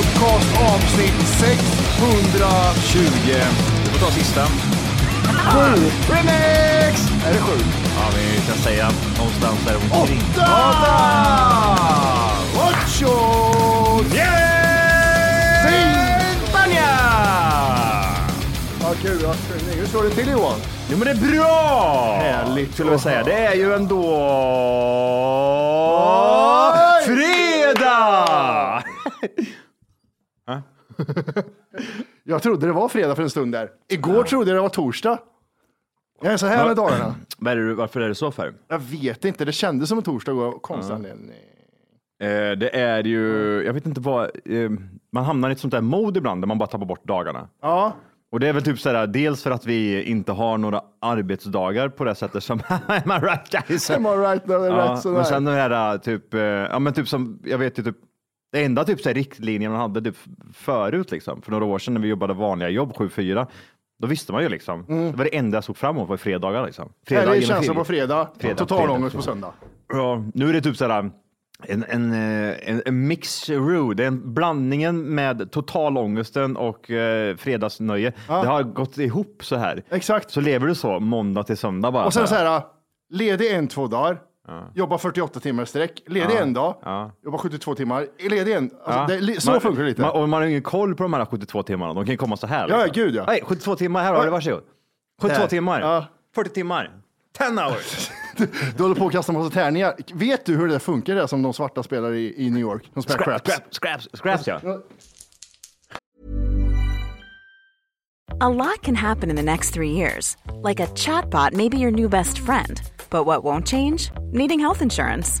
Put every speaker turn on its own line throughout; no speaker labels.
Podcast avsnitt 620.
Vi får ta sista.
Sju. Remix! Är det sju?
Ja, vi kan säga någonstans där omkring.
Åtta! Ocho!
Spanja!
Ja, kul. Ja, kul. Hur står det till Johan?
Jo men det är bra!
Härligt.
Skulle jag säga. Det är ju ändå... Fredag!
Jag trodde det var fredag för en stund där. Igår trodde jag det var torsdag. Jag är så här med dagarna.
Vad är det, varför är det så för?
Jag vet inte, det kändes som en torsdag och konstig anledning.
Eh, det är ju, jag vet inte vad, eh, man hamnar i ett sånt där mode ibland där man bara tappar bort dagarna.
Ja,
Och det är väl typ sådär, dels för att vi inte har några arbetsdagar på det sättet som, am I right guys?
am I right? No,
Ja,
rätt
men sen det här typ, eh, ja men typ som, jag vet ju typ, det enda typ så här riktlinjen man hade typ förut liksom, för några år sedan när vi jobbade vanliga jobb 7-4, då visste man ju liksom, det var det enda jag såg fram emot var fredagar liksom.
Här är
genom
känslan på fredag,
Fredag,
total
fredag,
ångest på
fredag.
söndag.
Ja, nu är det typ sådär en, en, eh, en, en mixeroux. Det är en blandningen med totalångesten och eh, fredagsnöje. Det har gått ihop så här.
Exakt.
Så lever du så måndag till söndag bara.
Och sen
så
så
här.
här, ledig en, två dagar. Jobba 48 timmar i sträck. Ledig en dag.
Ja.
Jobba 72 timmar. Ledig en. Alltså,
Ja.
det, så
Man-
funkar det lite.
Man, och man har ingen koll på de här 72 timmarna. De kan ju komma så här.
Ja, gud, ja.
Nej, 72 timmar, här har du, varsågod. 72
Där.
timmar.
Ja.
40 timmar. 10 hours.
Du håller på att kasta massa tärningar. Vet du hur det funkar det som de svarta spelar i, i New York? De spelar
Scrap,
craps.
scraps, scraps, scraps ja.
A lot can happen in the next three years. Like a chatbot may be your new best friend. But what won't change? Needing health insurance.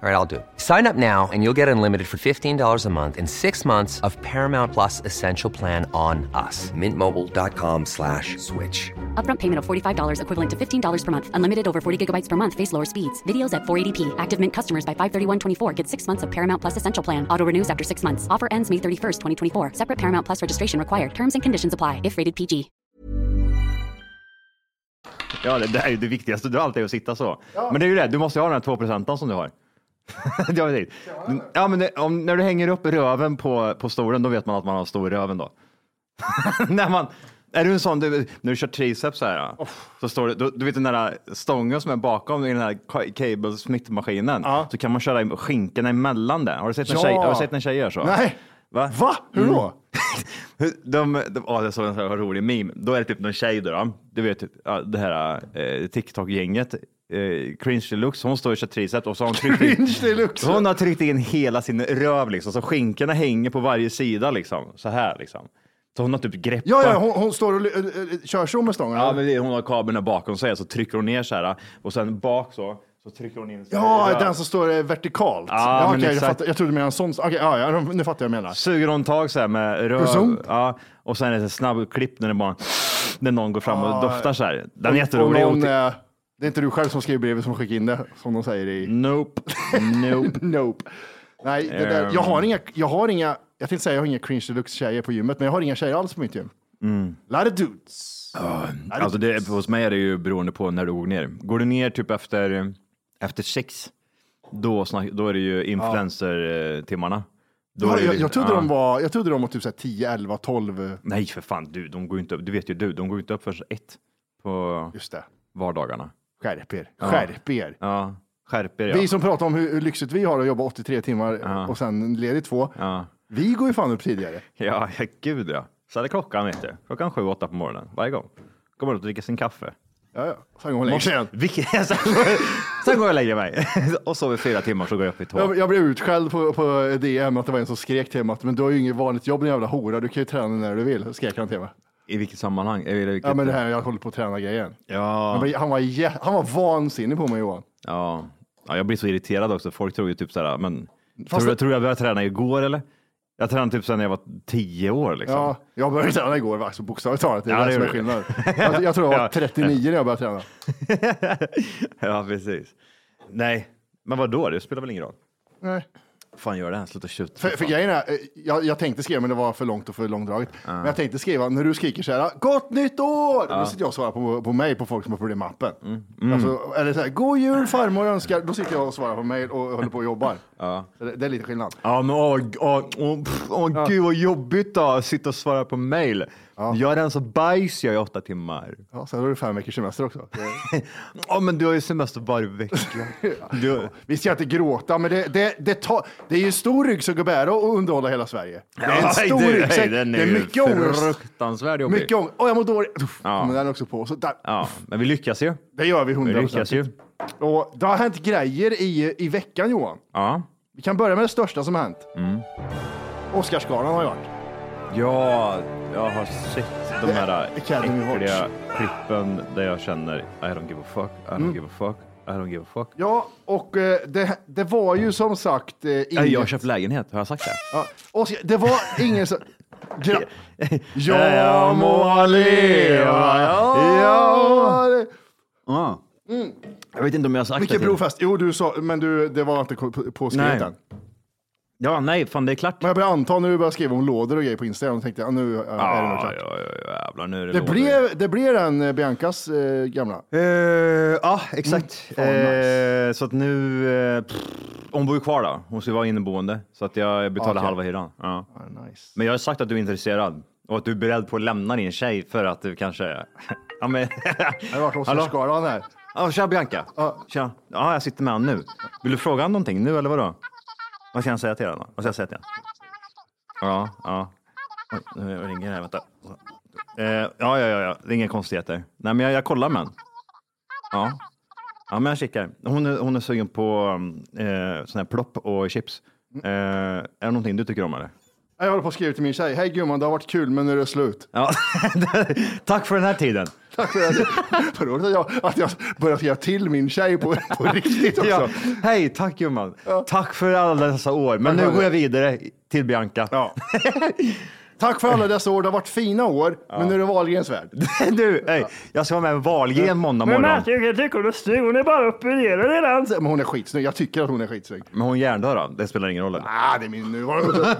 All right, I'll do it. Sign up now and you'll get unlimited for $15 a month and six months of Paramount Plus Essential Plan on us. Mintmobile.com slash switch.
Upfront payment of $45 equivalent to $15 per month. Unlimited over 40 gigabytes per month. Face lower speeds. Videos at 480p. Active Mint customers by 531.24 get six months of Paramount Plus Essential Plan. Auto renews after six months. Offer ends May 31st, 2024. Separate Paramount Plus registration required. Terms and conditions apply if rated PG.
Ja, det, det är ju det viktigaste du alltid är att sitta så. Men det är ju det, du måste ha den här 2 procenten som du har. ja, men det- ja, men det, om, när du hänger upp röven på, på stolen, då vet man att man har stor röven då. när man, är du en sån, du, när du kör triceps så här, så står det, du, du vet den där stången som är bakom i den här ca- cable smittmaskinen, så kan man köra skinkorna emellan det. Har du sett en,
Ja.
tjej, har du sett en tjej göra så?
Nej.
Va?
Va? Hur då?
Hur- De, de, ja, det såg en sån här rolig meme. Då är det typ någon tjej då, då. du vet ja, det här eh, TikTok-gänget, eh, Cringe Deluxe, hon står i tricep och så har hon tryckt in, hon har tryckt in hela sin röv liksom, så skinkorna hänger på varje sida liksom, så här liksom. Så hon har typ greppat.
Ja, ja, hon, hon står och äh, kör så med stången.
Ja, men hon har kabeln bakom sig, så trycker hon ner så här och sen bak så, så trycker hon in. Så
Ja, den som står eh, vertikalt.
Ja,
Ja,
men
okej, jag, fattar, jag trodde du menade en sån. Okej, ja, ja, nu fattar jag vad jag menar.
Suger hon tag så här med röv. Ja, och sen är det en snabb klipp när det bara, när någon går fram och doftar så här. Den är jätterolig.
någon,
Och ty-
eh, det är inte du själv som skriver brevet som skickar in det, som de säger i...
Nope. Nope.
nope. Nej, det där, jag har inga, jag har inga, jag tänkte säga jag har inga cringe deluxe tjejer på gymmet, men jag har inga tjejer alls på mitt gym.
Mm.
Lot of dudes.
Alltså det, hos mig är det ju beroende på när du går ner. Går du ner typ efter, efter sex, då, snack, då är det ju influencer-timmarna.
Ja,
det
jag, jag, trodde
ja.
de var, jag trodde de var typ så här 10, 11, 12.
Nej för fan, du, de går inte upp. Du vet ju du, de går inte upp förrän ett på
Just det.
vardagarna.
Skärp er. Skärp er.
Ja, skärp er ja.
Vi som pratar om hur, hur lyxigt vi har att jobba 83 timmar
Ja.
och sen ledigt två.
Ja.
Vi går ju fan upp tidigare.
Ja, ja, gud ja. Så är klockan vet du. Klockan sju, åtta på morgonen varje gång. Kommer upp och dricker sin kaffe.
Ja, ja. Sen går hon och lägger sig
sen går jag och lägger mig. och sover fyra timmar så går jag upp i två.
Jag, jag blev utskälld på, på DM att det var en som skrek till mig att men du har ju inget vanligt jobb din jävla hora, du kan ju träna när du vill, skrek han till mig.
I vilket sammanhang? I vilket,
Ja men det här jag håller på att träna grejen.
Ja,
Han var, han var, jä- han var vansinnig på mig Johan.
ja. ja, jag blir så irriterad också. Folk tror ju typ såhär, men
Fast
tror,
det-
tror jag började träna igår eller? Jag tränade typ sedan jag var tio år liksom.
Ja, jag började träna igår, alltså, bokstavligt talat. Det är
Ja,
det som är skillnaden. Jag, jag tror jag var
Ja.
39 när jag började träna.
ja, precis. Nej, men vad då? Det spelar väl ingen roll?
Nej.
Fan gör det, sluta tjuta.
För, för grejen är, eh, jag, jag tänkte skriva, men det var för långt och för långdraget. Men jag tänkte skriva, när du skriker så här, gott nytt år! Då sitter jag och svarar på, på mig på folk som har problem med appen.
Mm.
Alltså, eller så här, god jul farmor önskar. Då sitter jag och svarar på mail och håller på och jobbar. Så Det, det är lite skillnad.
Ja, men åh, åh, åh, pff, åh gud vad jobbigt då, att sitta och svara på mail. Jag rensar bajs jag i åtta timmar.
Ja, sen har du fem veckors semester också.
Ja, men du har ju semester varje vecka. Du,
Vi ska inte gråta, men det, det, det, tar, det är ju stor ryggsäck att bära och underhålla hela Sverige. Det är en
Ja,
stor
det-
ryggsäck. Det är mycket ångest.
Fruktansvärt jobbig.
Mycket ångest. Åh, jag mår dåligt.
Ja.
Men den är också på. Så där.
Ja, men vi lyckas ju.
Det gör vi
Vi
100
lyckas ju.
Och det har hänt grejer i, i veckan Johan.
Ja.
Vi kan börja med det största som har hänt.
Mm.
Oscarsgalan har ju varit.
ja, jag har sett de här
Academy
äckliga klippen där jag känner I don't give a fuck, I don't
Mm.
give a fuck, I don't give a fuck.
Ja, och eh, det, det var ju som sagt eh, inget...
Jag har köpt lägenhet, har jag sagt det?
Ja, Oscar, det var ingen som... Gra...
Jag må leva,
ja. det-
Ja. Jag vet inte om jag har sagt
Vilken
det. till-
brofest? Jo, du sa, men du, det var inte på- på- påskrivet än.
Ja, nej, fan det är klart.
Men jag började anta när du började skriva om lådor och grejer på Instagram, tänkte jag, ja, nu är det nog klart.
ja, ja, jävlar, nu är det
Det
lådor.
blev, det blev den eh, Biancas eh, gamla.
Eh, ja, exakt.
Mm, fan,
Eh, Så att nu, eh, pff, hon bor ju kvar då. Hon ska vara inneboende. Så att jag betalar
Okej.
halva hyran. Ja.
Ah, nice.
Men jag har sagt att du är intresserad och att du är beredd på att lämna din tjej för att du kanske... ja, men...
Jag har varit hos Oscarsgalan här.
Ja, tja Bianca.
Ja.
Tja. Ja, jag sitter med honom nu. Vill du fråga honom någonting nu eller vadå? Vad ska jag säga till henne? Vad ska jag säga till henne? Ja, ja. Nu ringer det här, vänta. Eh, ja, ja, ja, ja, det är inga konstigheter. Nej, men jag, jag kollar med henne. Ja. Ja, men jag kikar. Hon är, hon är sugen på mm, eh, sån här plopp och chips. Eh, är det någonting du tycker om eller?
Jag håller på att skriva till min tjej. Hej gumman, det har varit kul, men nu är det slut.
Ja. Tack för den här tiden.
Tack för det. Vad roligt att jag, att jag börjar skriva till min tjej på, på riktigt också.
Ja. Hej, tack gumman. Tack för alla dessa år. Men nu går jag vidare till Bianca.
Ja. Tack för alla dessa år. Det har varit fina år, men nu är det Wahlgrens värld.
Du, hej, jag ska vara med Wahlgren måndag morgon.
jag tycker du är snygg. Hon är bara uppe i det redan.
Men hon är skitsnygg. Jag tycker att hon är skitsnygg.
Men hon hjärndör då? Det spelar ingen roll. eller?
Ah, det är min nuvarande.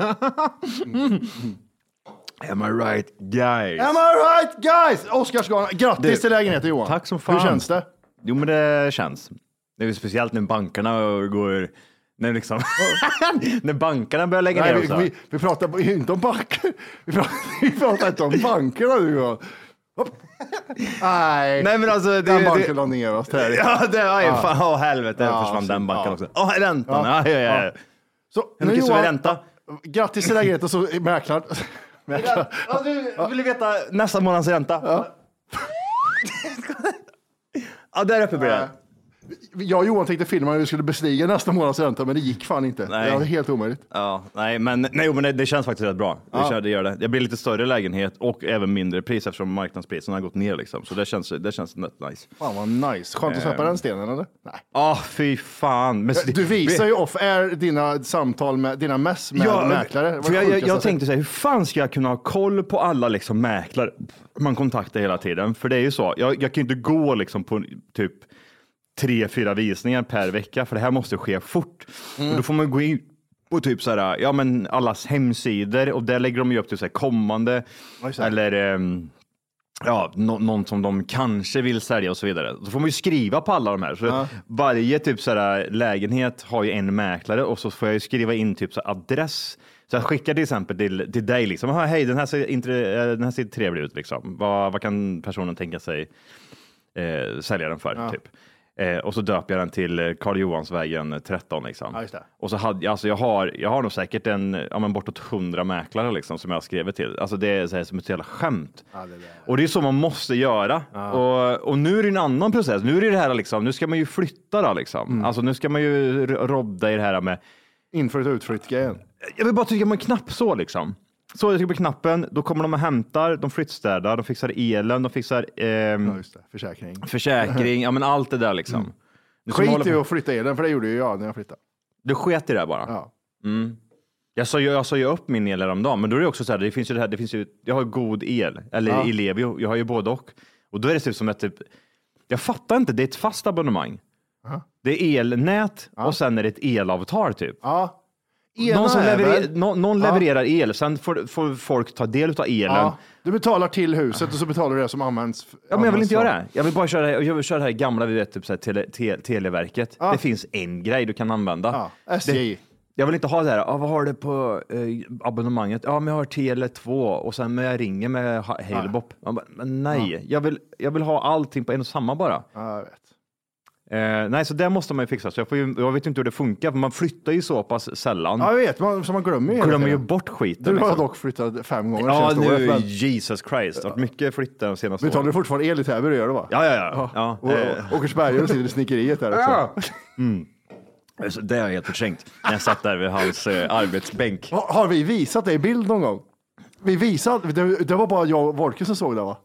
Am I right guys?
Am I right guys? Oscarsgalan. Grattis
Du,
till lägenheten Johan.
Tack som fan.
Hur känns det?
Jo, men det känns. Det är ju speciellt när bankerna går... När, liksom, när bankerna börjar lägga
Nej,
ner
vi, vi, vi pratar ju inte om banker. Vi pratar, vi pratar inte om bankerna nu. Nej,
Nej, men alltså... Det,
den
det,
banken la ner oss. Där.
Ja, det, aj, fan, åh helvete,
Ja,
försvann
så-
den banken
ja.
också. Åh, räntan,
Ja.
ja. Ja, ja.
Så,
Hur mycket står det i
Johan,
ränta?
Grattis till lägenheten och så mäklaren. mäklaren.
Ja, du vill veta nästa månads ränta? Ja. ja, där uppe blir det.
Jag och Johan tänkte filma hur vi skulle bestiga nästa månads ränta, men det gick fan inte.
Nej.
Det var helt omöjligt.
Ja, nej, men, nej, men det, det känns faktiskt rätt bra. Det,
Ja.
det gör det. Det blir lite större lägenhet och även mindre pris eftersom marknadspriserna har gått ner liksom. Så det känns, det känns rätt nice.
Fan vad nice. Skönt att släppa den stenen eller? Nej.
Ja, fy fan. Men,
Du visar ju off air dina samtal med dina mess med
Ja,
mäklare.
För jag, jag, jag tänkte så här, hur fan ska jag kunna ha koll på alla liksom mäklare man kontaktar hela tiden? För det är ju så, jag, jag kan ju inte gå liksom på typ tre, fyra visningar per vecka, för det här måste ske fort.
Mm.
Och då får man gå in på typ så här, ja men allas hemsidor och där lägger de ju upp typ så här kommande eller ehm, ja, nå- någon som de kanske vill sälja och så vidare. Då får man ju skriva på alla de här. Så Varje typ så här, lägenhet har ju en mäklare och så får jag ju skriva in typ så här, adress. Så jag skickar till exempel till, till dig, liksom, "Ah, hej den här, ser inte, eh, den här ser trevlig ut, liksom. vad, vad kan personen tänka sig eh, sälja den för? Typ. Eh, och så döper jag den till eh, Karl Johansvägen 13. Liksom.
Ja, det.
Och så hade, jag- alltså jag, har, jag har nog säkert en, ja, men bortåt hundra mäklare liksom, som jag har skrivit till. Alltså det är så här, som ett jävla skämt. Och det är så man måste göra. Och, och nu är det en annan process. Nu är det det här liksom, nu ska man ju flytta då liksom.
Mm.
Alltså nu ska man ju rodda i det här med,
Inflytt och utflytt-grejen.
jag vill bara trycka på en knapp så liksom. Så jag trycker på knappen, då kommer de och hämtar, de flyttstädar, de fixar elen, de fixar ehm,
Ja. Försäkring.
försäkring, ja men allt det där liksom. Hålla
Skit i att flytta elen, för det gjorde ju jag när jag flyttade.
Du sket i det bara?
Ja.
Jag sa, ju- jag sa ju upp min el häromdagen, men då är det också så här, det finns ju det här, det finns ju, jag har god el, eller
Ja.
Ellevio, jag har ju både och. Och då är det typ som ett, typ, jag fattar inte, det är ett fast abonnemang. Det är elnät och sen är det ett elavtal typ.
Ja. Ena
Någon, som leverer,
väl-
nå- någon
Ja.
levererar el, sen får, får folk ta del av elen.
Ja.
Ja.
Du betalar till huset och så betalar du det som används.
men jag vill inte göra det. Jag vill bara köra, jag vill köra det här gamla, vi vet, typ så här, tele, te, Televerket.
Ja.
Det finns en grej du kan använda.
Ja. SJ.
Det, jag vill inte ha det här, ah, vad har du på eh, abonnemanget? Ja, men jag har Tele 2 och sen men jag ringer med ha- Halebop. Nej, jag, vill, jag vill ha allting på en och samma bara.
Ja, jag vet.
Eh, nej, så det måste man ju fixa. Så jag, ju, jag vet inte hur det funkar, för man flyttar ju så pass sällan.
Ja, jag vet, man, så man glömmer ju
Glömmer ju bort skiten.
Du har
liksom.
dock flyttat fem gånger
Ja,
senaste året.
nu,
men
Jesus Christ. Det har mycket flytt de senaste
Betalar du
åren.
fortfarande el i Täby? Det gör du va?
Ja, ja, ja. ja.
Och,
eh,
och Åkersberga sitter i snickeriet där också.
så det har jag helt förträngt. När jag satt där vid hans eh, arbetsbänk.
Har, har vi visat det i bild någon gång? Vi visade, det, det var bara jag och Wolke som såg det va?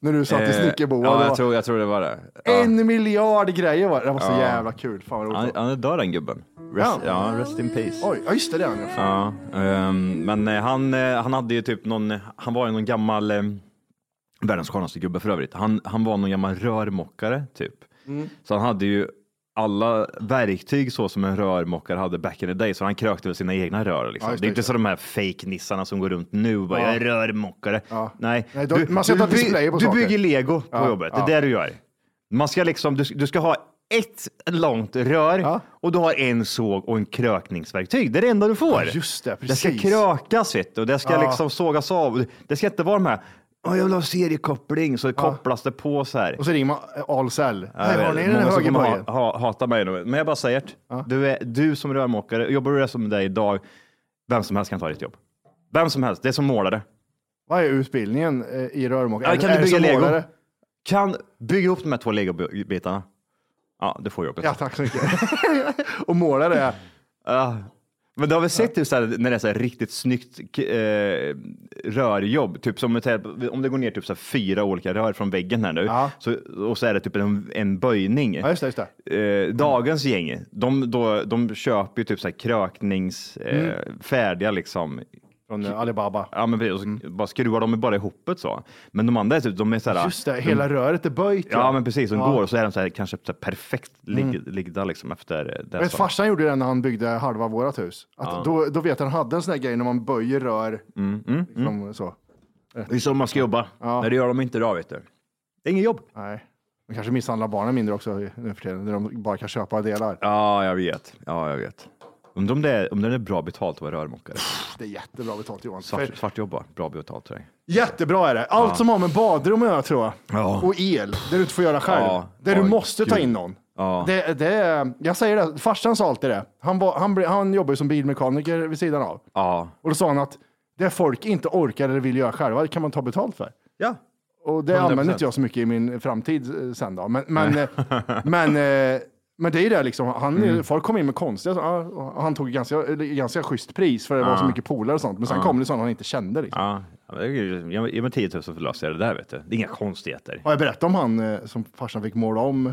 När du satt i
Eh,
snickerboa.
Ja, jag tror, jag tror det var det.
En miljard grejer var det. Det var så jävla kul. Fan vad roligt.
Han, han är död den gubben. Rest, ja, rest in peace.
Oj, ja just det, det är han ja.
Ehm, men eh, han, eh, han hade ju typ någon, han var ju någon gammal, eh, världens skönaste gubbe för övrigt. Han, han var någon gammal rörmokare typ.
Mm.
Så han hade ju alla verktyg så som en rörmokare hade back in the day, så han krökte väl sina egna rör. Liksom.
Ja, just
det är
det,
inte så de här fake-nissarna som går runt nu och bara,
Ja.
jag är rörmokare.
Ja.
Nej,
Nej, då- man ska ta
by-
displayer på
du
saker.
bygger lego på jobbet, det är det du gör. Man ska liksom, du, du ska ha ett långt rör och du har en såg och en krökningsverktyg. Det är det enda du får.
Just det,
Det ska
precis.
krökas vet du, och det ska liksom sågas av. Det ska inte vara de här, "Åh, jag vill ha seriekoppling, så kopplas det på så här.
Och så ringer man Ahlsell.
Jag
Här
vet,
har ni den
många
högerbojen.
ha, ha, hata mig nu, men jag bara säger det. Du, är, du som rörmokare, jobbar du som dig idag, vem som helst kan ta ditt jobb. Vem som helst, det är som målare.
Vad är utbildningen eh, i rörmokare?
Ja, kan
Är
du bygga lego?
målare?
Kan bygga ihop de här två legobitarna. Ja, det får jobbet.
Ja, tack så mycket. och målare är...
Ja. Men du har väl sett typ, så här, när det är så riktigt snyggt eh, rörjobb, typ som om det går ner typ så fyra olika rör från väggen här nu
Ja.
så, och så är det typ en, en böjning.
Ja, just det. Just det.
Eh, dagens gäng, de, då, de köper ju typ så här kröknings, eh,
Mm.
färdiga liksom.
Från eh, Alibaba.
Ja, men precis, och så bara skruvar de bara ihop det så. Men de andra är typ, de är så här.
Just det, hela röret är böjt.
Ja, men precis, de
Ja. Mm.
går och så är de så här, kanske så här perfekt lig, ligda liksom efter eh, det.
Vet,
så.
farsan gjorde det när han byggde halva vårat hus. Att då, då vet han hade en sån här grej när man böjer rör.
Mm,
Liksom, så.
Det är så man ska jobba.
Ja.
Nej, det gör de inte idag, vet du. Det är inget jobb.
Nej. Man kanske misshandlar barnen mindre också nu för tiden, när de bara kan köpa delar.
Ja, jag vet. Ja, jag vet. Undrar om det är, om det är bra betalt att vara rörmokare.
Det är jättebra betalt Johan.
Svart,
För-
svartjobba, bra betalt tror jag.
Jättebra är det. Allt som har med badrum att göra tror jag.
Ja.
Och el, där du inte får göra själv.
Ja.
Där du
Ja,
måste ta
gud.
in någon.
Ja.
Det, det, jag säger det, farsan sa alltid det. Han, var, han, ble- han jobbar ju som bilmekaniker vid sidan av.
Ja.
Och då sa han att det folk inte orkar eller vill göra själva, det kan man ta betalt för.
Ja.
Och det
100%.
använder inte jag så mycket i min framtid eh, sen då. Men, men, eh, men, eh, men det är det liksom, han,
Mm.
folk kom in med konstiga, ja, och han tog ganska, ganska schysst pris för det var så mycket polare och sånt. Men sen kom det sådana han inte kände. Liksom.
Ja. Ja, Ge mig- ge mig 10 000 för att lösa det där vet du. Det är inga konstigheter.
Har jag berättat om han eh, som farsan fick måla om?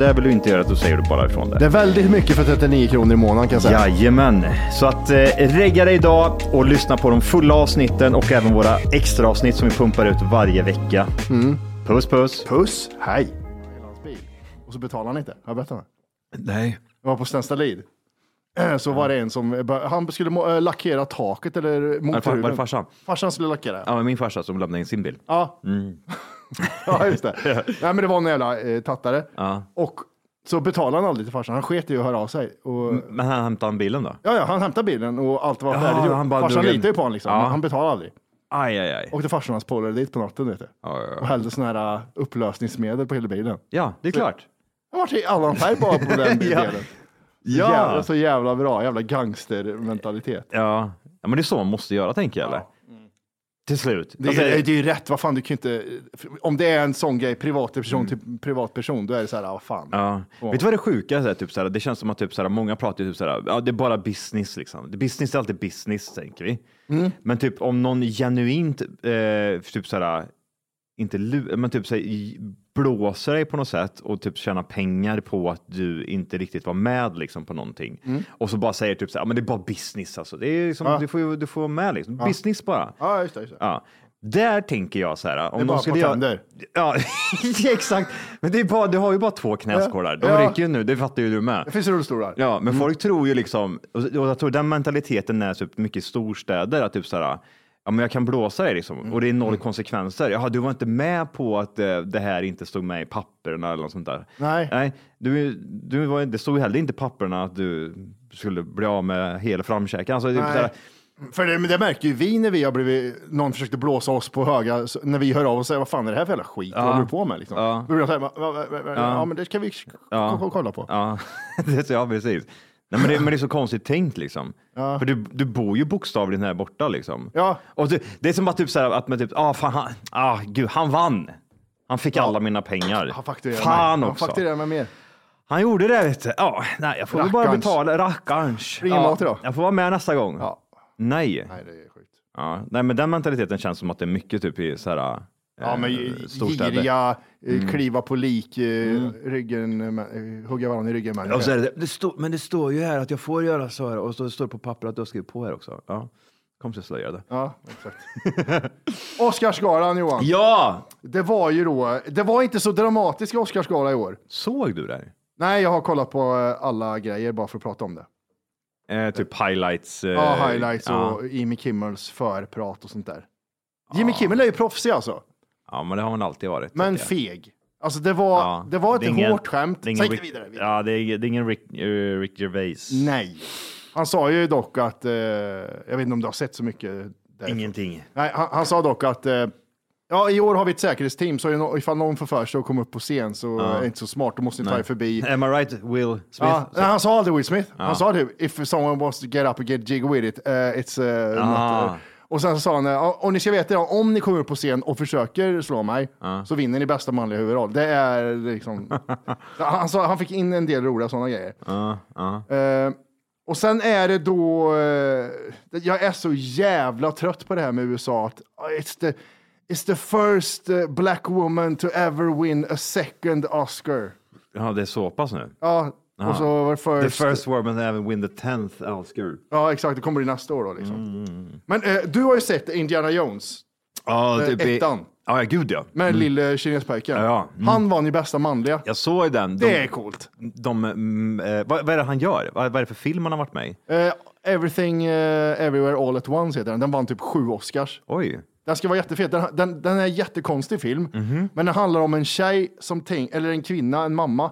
det. Vill du inte göra så säger du bara ifrån det.
Det är väldigt mycket för 39 kronor i månaden kan jag säga.
Jajamän, så att eh, regga dig idag och lyssna på de fulla avsnitten och även våra extra avsnitt som vi pumpar ut varje vecka.
Mm.
Puss puss!
Puss, hej. Och så betalar han inte. Har jag berättat det?
Nej.
Jag var på Stenstallid. Så var det en som, eh, han skulle äh, lackera taket eller
far, var det
motorhuven.
farsan?
Farsan skulle lackera.
Ja, min farsa som lämnade in sin bil.
Ja. ja, just det. Nej, men det var en jävla eh, tattare.
Ja.
Och så betalade han aldrig till farsan. Han sket i att höra av sig. Och,
Men han hämtade han bilen då?
ja, ja, han hämtade bilen och allt var färdigt.
han bara
farsan
drog
litade ju på honom liksom.
Ja.
men Han betalade aldrig.
Aj, aj, aj.
Åkte farsan och hans polare dit på natten vet du.
Ja, ja,
Och
ja.
hällde sån här uh, upplösningsmedel på hela bilen.
ja det är klart.
Han var i annan färg bara på den
Ja.
delen.
Ja.
Jävla, så jävla bra, jävla gangstermentalitet.
Ja. ja, men det är så man måste göra tänker jag. Eller? Till slut.
Det är,
Alltså,
det är ju rätt, vad fan du kan inte, om det är en sån grej, privatperson till privatperson, då är det så här, vad fan.
Mm. Ja.
Ja.
Vet du vad det sjuka är? Typ det känns som att typ såhär, många pratar typ såhär, ja, det är bara business liksom. Det- Business är alltid business, tänker vi.
Mm.
Men typ om någon genuint, eh, typ såhär, inte men typ såhär, i- blåser dig på något sätt och typ tjänar pengar på att du inte riktigt var med liksom på någonting. Och så bara säger typ såhär, ja, men det är bara business alltså. Det är liksom,
Mm. Ja.
du, får, du får vara med liksom. Business bara.
Ja, just det. Just det.
Ja. Där tänker jag så här. Om
Det är bara
de skulle
på tänder.
Ja, exakt. Men det är bara, du har ju bara två knäskålar. De
Ja.
räcker ju nu, det fattar ju du med.
Det finns rullstolar.
Ja, men folk tror ju liksom, och jag tror den mentaliteten är typ mycket i storstäder, att typ så här, ja men jag kan blåsa dig liksom, och det är noll konsekvenser. Jaha, du var inte med på att eh, det här inte stod med i papperna eller något sånt där.
Nej.
Nej, du, du var, det stod ju heller inte i papperna att du skulle bli av med hela framkäken. Alltså, det är
Nej. För det, det märker ju vi när vi har blivit, någon försökte blåsa oss på höga, när vi hör av oss och säger vad fan är det här för jävla skit, vad håller du på med liksom?
Ja.
Här, "Va- va- va- va- ja. men det kan vi
Ja.
kolla på.
Ja, det ja precis. Nej, men, det, men det är så konstigt tänkt liksom. För du, du bor ju bokstavligen här borta liksom.
Ja.
Och det, det är som att typ så här, att man typ, ah, fan, han, ah, gud, han vann. Han fick alla mina pengar.
Han fakturerar
Fan
mig.
också.
Han fakturerar mig mer.
Han gjorde det vet du. Ja, nej, jag får väl bara betala. Rackarns. Ja? Jag får vara med nästa gång.
Ja.
Nej.
Nej, det är sjukt.
Ja, nej, men den mentaliteten känns som att det är mycket typ i så här,
Ja,
eh,
men.
Mm.
giriga, eh, kliva på lik, eh, ryggen, eh, hugga varandra i ryggen. människor.
Och så det, det står, men det står ju här att jag får göra så här och så står det på papper att du har skrivit på här också. Ja, kom så slöja det.
Ja, exakt. Oscarsgalan Johan.
Ja!
Det var ju då, det var inte så dramatisk Oscarsgala i år.
Såg du det?
Nej, jag har kollat på eh, alla grejer bara för att prata om det.
Eh, typ highlights. Eh,
Ja, highlights
ja.
och Jimmy Kimmels förprat och sånt där. Jimmy Kimmel är ju proffsig alltså,
Ja, men det har man alltid varit.
men feg. Alltså det var,
Ja.
det var ett
är ingen-
hårt skämt.
det
Säg
ingen
inte
Rick,
vidare. vidare.
Ja, det är, det är ingen Rick, eh, Rick Gervais.
Nej. Han sa ju dock att, eh, jag vet inte om du har sett så mycket. Där.
Ingenting.
Nej, han, han sa dock att eh, ja, i år har vi ett säkerhetsteam, så det ifall någon får för sig att komma upp på scen så är det inte så smart, då måste ni ta er förbi.
Am I right, Will Smith?
Ja, han sa aldrig Will Smith. Han sa det, if someone wants to get up and get jig with it, uh, it's uh,
Ah.
not... Uh. Och sen så sa han, uh, och ni ska veta det, om ni kommer upp på scen och försöker slå mig, så vinner ni bästa manliga huvudroll. Det är liksom... han, sa, han fick in en del roliga sådana grejer.
Ja, ja.
Eh, och sen är det då, eh, jag är så jävla trött på det här med USA. Att, ah, it's, the, it's the first black woman to ever win a second Oscar.
ja, det är så pass nu.
Ja, och så var det
The
first.
first woman to ever win the tenth Oscar.
Ja, exakt. Det kommer bli nästa år då. Liksom. Men eh, du har ju sett Indiana Jones.
Ja,
Eh,
typ
ettan.
Ja, ja, gud ja.
Med den lille kinespojken.
Ja, mm.
Han vann ju bästa manliga.
Jag såg den. De,
Det är coolt.
de, mm, eh, vad, vad är det han gör? Vad, vad är det för film han har varit med i?
Eh, Everything eh, Everywhere All At Once heter den. Den vann typ sju Oscars.
Oj.
Den ska vara jättefet. Den, den, den är en jättekonstig film,
Mhm.
men den handlar om en tjej som tänk, eller en kvinna, en mamma.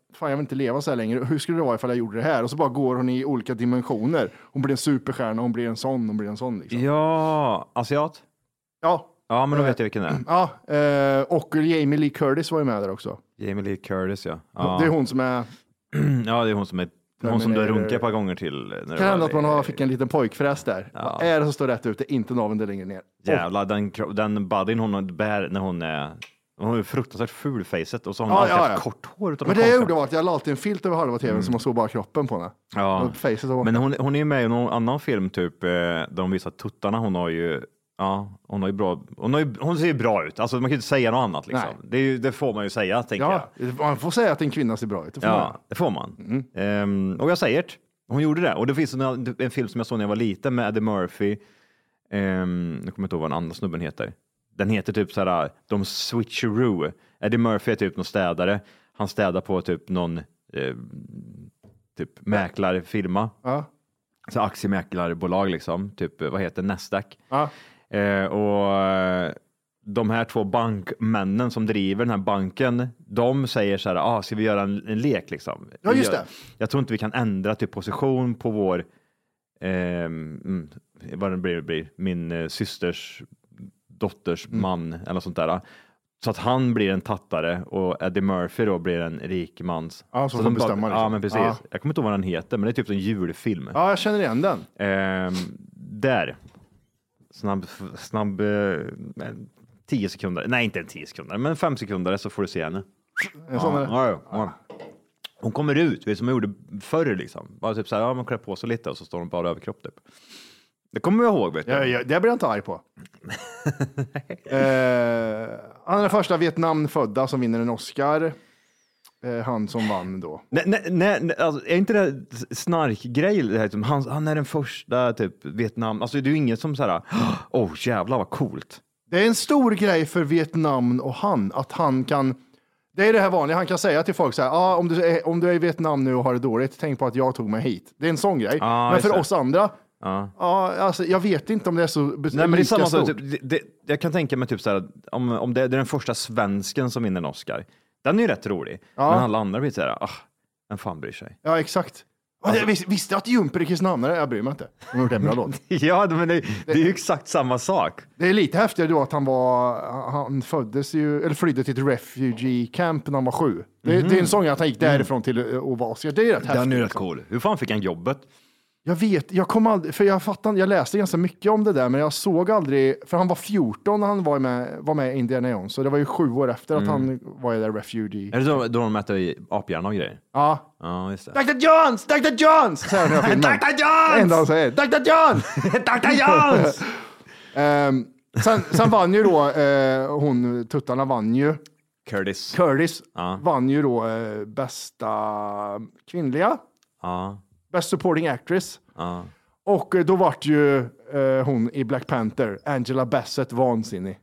fan, jag vill inte leva så här längre. Hur skulle det vara ifall jag gjorde det här? Och så bara går hon i olika dimensioner. Hon blir en superstjärna, hon blir en sån, hon blir en sån. Liksom.
Ja, asiat?
Ja,
Ja, men då vet jag vilken det är.
ja eh, och Jamie Lee Curtis var ju med där också.
Jamie Lee Curtis, ja. Ja,
Det är hon som är...
ja det är hon som är hon som du har runkat ett par gånger till. När
Kan hända att man har, fick en liten pojkfräs där. Vad är det som står rätt ut? Det är inte naveln längre ner.
Jävlar, den, den bodyn hon bär när hon är hon har ju fruktansvärt fulfacet och så har hon
Ja,
alltid
ja,
haft
ja.
kort hår. utav
Men det jag gjorde var att jag la alltid en filt över halva tvn så man såg bara kroppen på henne.
Ja.
Och facet var
Men hon, hon är ju med i någon annan film typ, eh, där de visar tuttarna. Hon har ju, ja, hon har ju bra, hon, har ju, hon ser ju bra ut. Alltså man kan ju inte säga något annat liksom.
Nej.
Det, är ju, det får man ju säga, tänker jag.
Ja, man får säga att en kvinna ser bra ut. Det får man göra.
Ja, det får man.
Mm.
Ehm, och jag säger det. Hon gjorde det. Och det finns en, en film som jag såg när jag var liten med Eddie Murphy. Um, nu kommer jag inte ihåg vad den andra snubben heter. Den heter typ så här, de switcheroo. Eddie Murphy är typ någon städare. Han städar på typ någon eh, typ mäklarfirma.
Ja.
Så aktiemäklarbolag liksom. Typ, vad heter Nasdaq?
Ja.
Eh, och eh, de här två bankmännen som driver den här banken, de säger så här, ah, ska vi göra en, en lek liksom?
Ja, just det.
Jag tror inte vi kan ändra typ position på vår, mm, vad det blir, blir min eh, systers dotters
Mm.
man eller sånt där. Så att han blir en tattare och Eddie Murphy då blir en rik mans.
Ja, så får bestämma, liksom.
Ja, men precis.
Ja.
Jag kommer inte ihåg vad den heter, men det är typ en julfilm.
ja, jag känner igen den.
Ehm, där. Snabb, snabb, eh, tio sekunder. Nej, inte en tio sekunder, men fem sekunder så får du se henne.
En sån.
Ja, ja, ja. Hon kommer ut, vet, som man gjorde förr liksom. Bara typ så här, ja, man klär på sig lite och så står hon bara överkropp typ. Det kommer jag ihåg, vet du.
Ja, ja, det blir jag inte arg på. eh, han är den första Vietnamfödda som vinner en Oscar. Eh, han som vann då.
Nej, nej, nej, alltså, är inte det snarkgrej? det här, liksom, Han, han är den första typ Vietnam. Alltså det är ju ingen som så här, åh oh, jävlar vad coolt.
Det är en stor grej för Vietnam och han, att han kan det är det här vanliga, han kan säga till folk så här, ah, om, du är, om du är i Vietnam nu och har det dåligt, tänk på att jag tog mig hit. Det är en sån grej.
Ja,
men för oss andra,
Ja.
ja, alltså, jag vet inte om det är så
Nej, men det är samma sak. Typ, det, jag kan tänka mig typ så här, om, om det, det är den första svensken som vinner en Oscar. Den är ju rätt rolig.
Ja.
Men alla andra blir så här, ah, vem fan bryr sig?
Ja, exakt.
Alltså-
visste att Jumper är kristianare? Jag bryr mig inte. De har gjort en bra låt.
ja, men det, det är ju exakt samma sak.
Det är lite häftigare då att han var, han föddes ju, eller flydde till ett refugee camp när han var sju. Det, det är en sån grej att han gick därifrån till att vara Oscar. Det är rätt häftigt.
Mhm. Den är rätt cool. Hur fan fick han jobbet?
Jag vet, jag kom aldrig, för jag fattar, jag läste ganska mycket om det där, men jag såg aldrig, för han var 14 när han var med, var med i Indiana Jones, så det var ju sju år efter att han var i där refugee.
Är det då, då de äter i aphjärna och grejer?
Ja.
Ja, just det.
Dr. Jones! Dr. Jones! Säger han i filmen.
Dr. Jones!
Det enda han säger. Dr. Jones!
Dr. Jones!
Ehm, sen, sen vann ju då, eh, hon, tuttarna vann ju,
Curtis.
Curtis
Ja.
vann ju då eh, bästa kvinnliga,
Ja,
Best supporting actress.
ja.
Och eh, då vart ju eh, hon i Black Panther, Angela Bassett, vansinnig.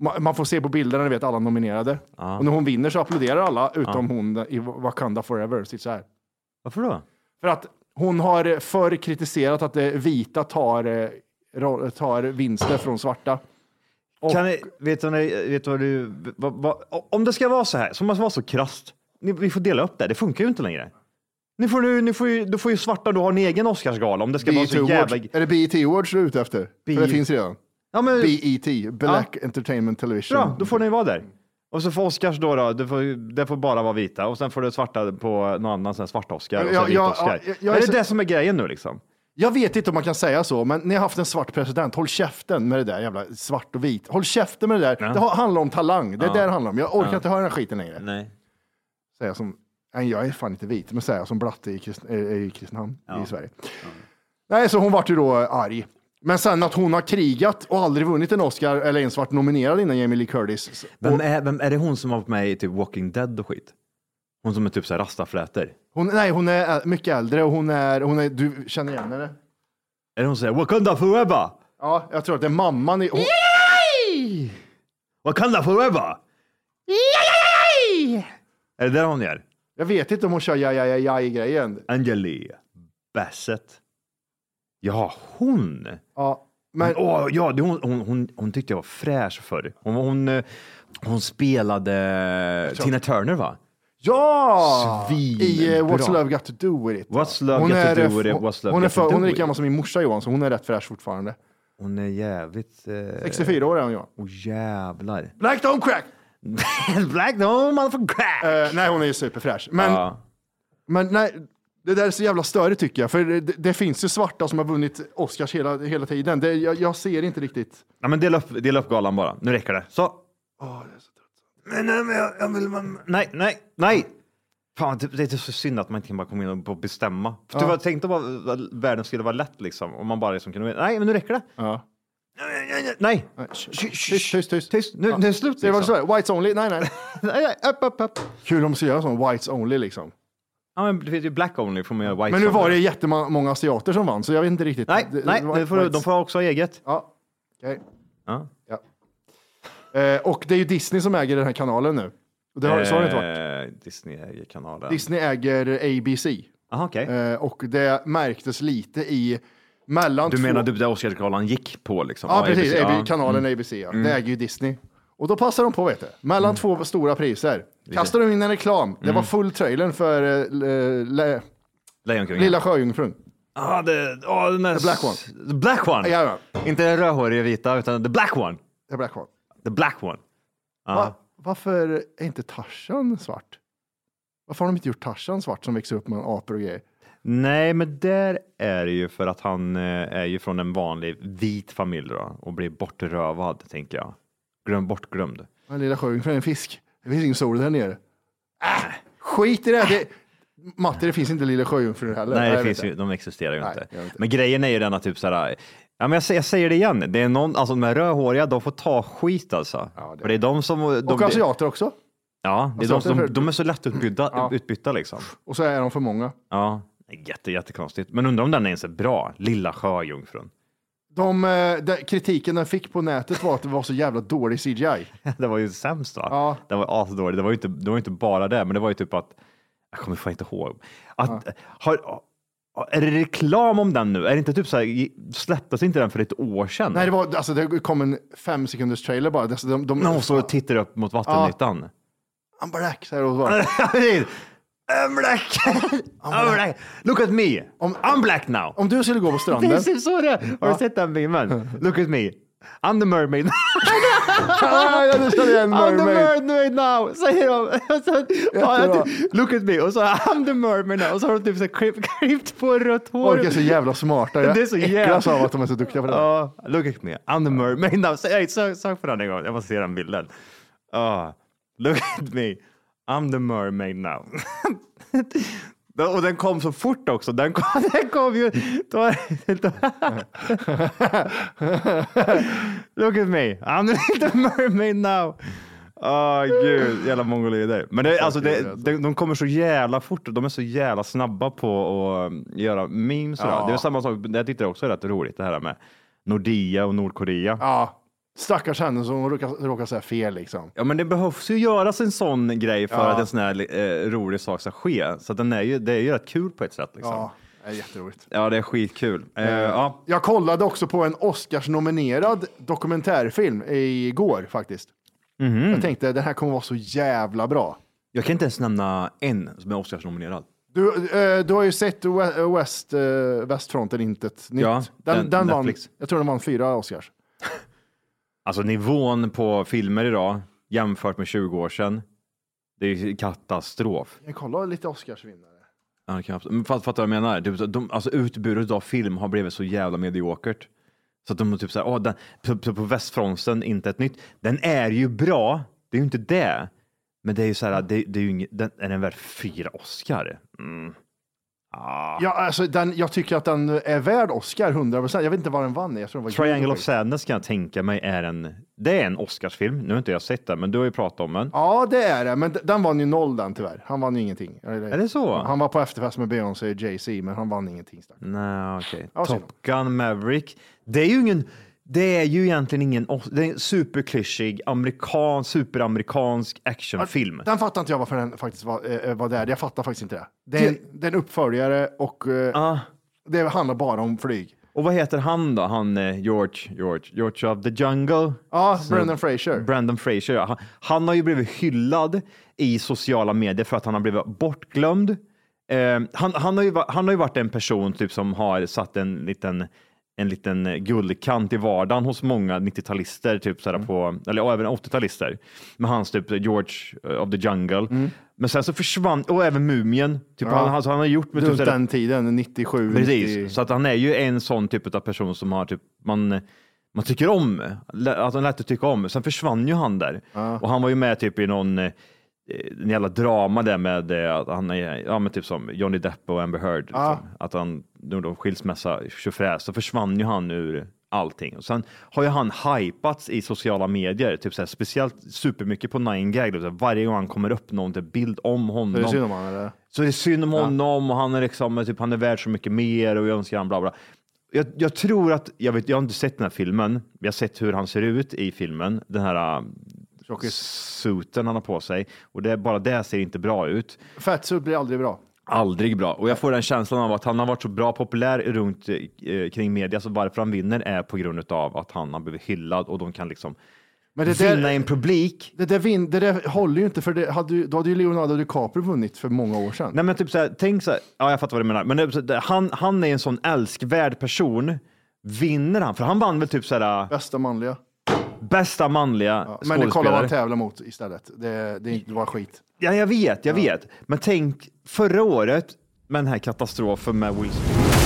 Ma- Man får se på bilderna, ni vet alla nominerade. Och när hon vinner så applåderar alla, utom hon i Wakanda Forever. Sitter så här.
Varför då?
För att hon har förr kritiserat att det vita tar, eh, ro- tar vinster från svarta. Och,
Kan ni, vet du, vet du vad du... Vad, vad, om det ska vara så här, så måste vara så krasst. Ni, vi får dela upp det, det funkar ju inte längre. Ni får, nu, ni får ju, då får ju svarta då ha en egen Oscarsgala om det ska vara så
Awards.
jävla...
Är det BET Awards du är ute efter? För det finns redan.
Ja, men,
BET, Black Entertainment Television.
bra, då får ni vara där. Och så får Oscars då, då det, får, det får bara vara vita och sen får du svarta på någon annan sån här svart Oscar och
Ja,
så vit
ja,
Oscar.
ja, jag
är
är
det
så-
det som är grejen nu liksom?
Jag vet inte om man kan säga så, men ni har haft en svart president. Håll käften med det där jävla svart och vit. Håll käften med det där.
Ja.
Det handlar om talang. Det är
Ja.
det det handlar om. Jag orkar
Ja.
inte höra den här skiten längre.
Nej.
Säga som, nej, jag är fan inte vit, men säga som blatte i, Krist, eh, i Kristinehamn
Ja.
i Sverige. Nej, så hon vart ju då arg. Men sen att hon har krigat och aldrig vunnit en Oscar eller ens varit nominerad innan Jamie Lee Curtis.
Vem är, vem, är det hon som har varit med i typ Walking Dead och skit? Hon som är typ såhär rastaflätor.
hon, nej, hon är mycket äldre och hon är, hon är, du känner igen henne?
Är det hon som säger Wakanda forever?
Ja, jag tror att det är mamman i... Hon,
Wakanda forever? Är det där hon gör?
Jag vet inte om hon kör ja, ja, ja, ja i grejen.
Angeli Bassett. Ja, hon.
Ja, men...
Men, åh, ja, det, hon, hon, hon, hon tyckte jag var fräsch förr. Hon, hon, eh, hon spelade Tina Turner va?
Ja!
Svinbra.
I uh, What's Love Got To Do With It.
What's love
hon
got to do with it?
hon-
What's love
hon är, för, hon är lika gammal som min morsa Johan, så hon är rätt fräsch fortfarande.
Hon är jävligt... Eh...
64 år är hon Johan.
Åh jävlar.
Black don't crack!
Black no motherfucking crack!
Eh, nej, hon är ju superfräsch. Men,
Ja.
men nej, det där är så jävla störigt tycker jag. För det, det finns ju svarta som har vunnit Oscars hela, hela tiden. Det, jag, jag ser inte riktigt.
Ja, men dela upp, dela upp galan bara. Nu räcker det. Så. Men, nej, men jag, jag vill, man, nej, nej, nej. Fan, det, det är så synd att man inte kan bara komma in och bara bestämma. För
Ja.
du tänkt att världen skulle vara lätt liksom. Om man bara liksom kunde, nej, men nu räcker det.
Ja.
Nej,
Tyst, tyst, tyst.
tyst, nu, nu är det
var
Liksom.
så whites only, nej, nej.
Upp, upp, upp.
Kul om de ska göra sån, whites only liksom.
Ja, men det finns ju black only får man göra
Men nu var det jättemånga asiater som vann, så jag vet inte riktigt.
Nej,
Det-
nej,
det
får, de får också ha eget.
Ja, okej.
Ja.
Ja. Eh, och det är ju Disney som äger den här kanalen nu. Och det har, så har det inte varit.
Eh, Disney äger kanalen.
Disney äger ABC.
Aha, okej.
Eh, och det märktes lite i mellan
Du
två...
menar typ där Oscarsgalan gick på liksom?
Ja, precis.
ABC,
AB,
ja.
kanalen
Mm.
ABC, ja. Det äger ju Disney. Och då passar de på, vet du. Mellan
Mm.
två stora priser. Kastar de in en reklam. Det var full trailern för eh, le. Lilla Sjöjungfrun.
Ja, det, oh, den där...
The black one.
The black one!
Jajamän,
Inte den rödhåriga vita, utan the black one.
The Black One.
The black one. Ja.
Va? Varför är inte Tarzan svart? Varför har de inte gjort Tarzan svart som växer upp med apor och grejer?
Nej, men där är det ju för att han eh, är ju från en vanlig vit familj då, och blir bortrövad, tänker jag. Glöm bortglömd.
Men Lilla Sjöjungfrun är en fisk. Det finns ingen sol där nere. Äh, skit i det. det. Matte, det finns inte Lilla Sjöjungfrun heller.
Nej, det finns ju, de existerar ju
Nej,
inte.
inte.
Men grejen är ju den att typ såhär, ja men jag, säger- jag säger det igen, det är någon, alltså de här rödhåriga, de får ta skit alltså.
Ja, det-
För det är de som... De,
Och asiater också.
Ja, det är de, som,
för-
de är så lättutbytta
Ja.
utbytta liksom.
Och så är de för många.
Ja, jätte, jättekonstigt. Men undrar om den är ens är bra, Lilla Sjöjungfrun.
De, eh, de, kritiken den fick på nätet var att det var så jävla dålig CGI.
Det var ju sämst va?
Ja.
Det var asdåligt. Det var ju inte, det var inte bara det, men det var ju typ att, jag kommer fan inte ihåg. Att, har, är det reklam om den nu? Är det inte typ så här, släpptes inte den för ett år sedan?
Nej, det, var, alltså, det kom en fem sekunders trailer bara. De, de, de,
Någon står och tittar upp mot vattenytan.
I'm black, säger de bara.
I'm black. I'm black. Look at me. I'm black now.
Om du skulle gå på stranden.
Är så det. Har du sett den filmen? Look at me. I'm the mermaid.
ah, ja, nu känner jag en
I'm the
mermaid.
mermaid now, säger de. Så, look at me. Och så I'm the mermaid now. Och så har de typ så klippt, klippt på rött hår.
Folk är så jävla smarta. Jag
Det är så jävla-
av att de är så duktiga på det.
Ja, look at me. I'm the mermaid now. Sök, sök på den en gång. Jag måste se den bilden. Ah, look at me. I'm the mermaid now. Och den kom så fort också. Den kom, den kom ju... Look at me. I'm the mermaid now. Åh gud, jävla mongolider. Men det, alltså, det, de, de kommer så jävla fort. De är så jävla snabba på att göra memes. och
Ja.
Det är samma sak, jag tyckte det också är rätt roligt det här med Nordea och Nordkorea.
Ja, stackars henne som råkar, råkar säga fel liksom.
Ja, men det behövs ju göras en sån grej för
Ja.
att en sån här eh, rolig sak ska ske. Så att den är ju, det är ju rätt kul på ett sätt. Liksom.
Ja, Det är jätteroligt.
Ja, det är skitkul. Eh, ja.
Jag kollade också på en Oscars-nominerad dokumentärfilm igår faktiskt.
Mhm.
Jag tänkte den här kommer vara så jävla bra.
Jag kan inte ens nämna en som är Oscarsnominerad.
Du, eh, du har ju sett We- West, eh, Västfronten intet nytt.
Ja,
den,
den-
den vann,
Netflix.
jag tror den vann fyra Oscars.
Alltså nivån på filmer idag jämfört med 20 år sedan. Det är katastrof.
Jag kollar lite Oscarsvinnare.
Ja, fatt- Fattar du vad jag menar? Det, de, alltså utbudet av film har blivit så jävla mediokert. Så att de typ såhär, åh, den, på, på, västfronten, inte ett nytt. Den är ju bra, det är ju inte det. Men det är ju så här, det, det är ju inget, den, är den värd fyra Oscar? Mm. Ah.
Ja, alltså, den, jag tycker att den är värd Oscar 100 procent. Jag vet inte vad den vann. Jag tror den var
Triangle of. Sadness kan jag tänka mig är en, det är en Oscarsfilm. Nu har inte jag sett den, men du har ju pratat om den.
Ja, det är det. Men den vann ju noll den tyvärr. Han vann ju ingenting.
Är det så?
Han var på efterfest med Beyoncé och Jay-Z, men han vann ingenting.
Nej, okej.
Synd.
Top Gun Maverick. Det är ju ingen, det är ju egentligen ingen, det är en superklyschig amerikan, superamerikansk actionfilm.
Den fattar inte jag varför den faktiskt var, eh, var där. Jag fattar faktiskt inte det. Det är en, det är en uppföljare och eh,
Ah.
det handlar bara om flyg.
Och vad heter han då? Han eh, George, George, George of the Jungle?
Ja,
Så-
Brendan Fraser.
Brandon Fraser, ja. han, han har ju blivit hyllad i sociala medier för att han har blivit bortglömd. Eh, han, han, har ju, han har ju varit en person typ, som har satt en liten, en liten guldkant i vardagen hos många 90-talister, typ, sådär,
Mm.
på, eller ja, även 80-talister. Med hans typ George eh, of the Jungle. Men sen så försvann, och även Mumien. Typ,
Mm. Ja.
han, alltså, han har gjort med
Runt
typ,
den tiden, 97,
Precis,
90.
så att han är ju en sån typ av person som har typ, man, man tycker om, att han är lätt att tycka om. Sen försvann ju han där. Och han var ju med typ i någon eh, en jävla drama där med eh, att han är, ja men typ som Johnny Depp och Amber Heard.
Ja.
Liksom. Att han, nu då skilsmässa, tjofräs, så försvann ju han ur allting. Och sen har ju han hypats i sociala medier, typ så här, speciellt supermycket på 9gag. liksom. Varje gång han kommer upp någon typ bild om honom.
Så det är synd om han, eller?
Så det är synd om honom och han är liksom, typ, han är värd så mycket mer och jag önskar han bla bla. Jag, jag tror att, jag, vet, jag har inte sett den här filmen, jag har sett hur han ser ut i filmen, den här suiten han har på sig och det, bara det ser inte bra ut.
Fatsuit blir aldrig bra.
Aldrig bra. Och jag får den känslan av att han har varit så bra populär runt eh, kring media, så varför han vinner är på grund av att han har blivit hyllad och de kan liksom
Men det där-
vinna en publik.
Det där, vin, det där håller ju inte, för det hade, då hade ju Leonardo DiCaprio vunnit för många år sedan.
Nej men typ så här, tänk så här, ja jag fattar vad du menar, men det, han, han är en sån älskvärd person. Vinner han? För han vann väl typ så här,
Bästa manliga.
Bästa manliga
Men det kollar
skådespelare.
man tävlar mot istället. Det, det, det var skit.
Ja, jag vet, jag vet. Men tänk förra året med den här katastrofen med Will Smith.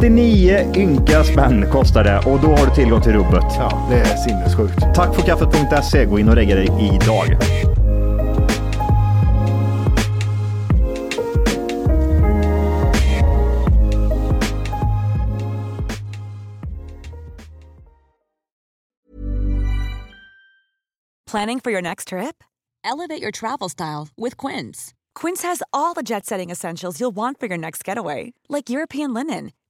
39 ynka spänn kostar det och då har du tillgång till rubbet.
Ja, det är sinnessjukt.
Tack för kaffet.se. Gå in och regga dig idag.
Planning for your next trip?
Elevate your travel style with Quince.
Quince has all the jet setting essentials you'll want for your next getaway, like European linen,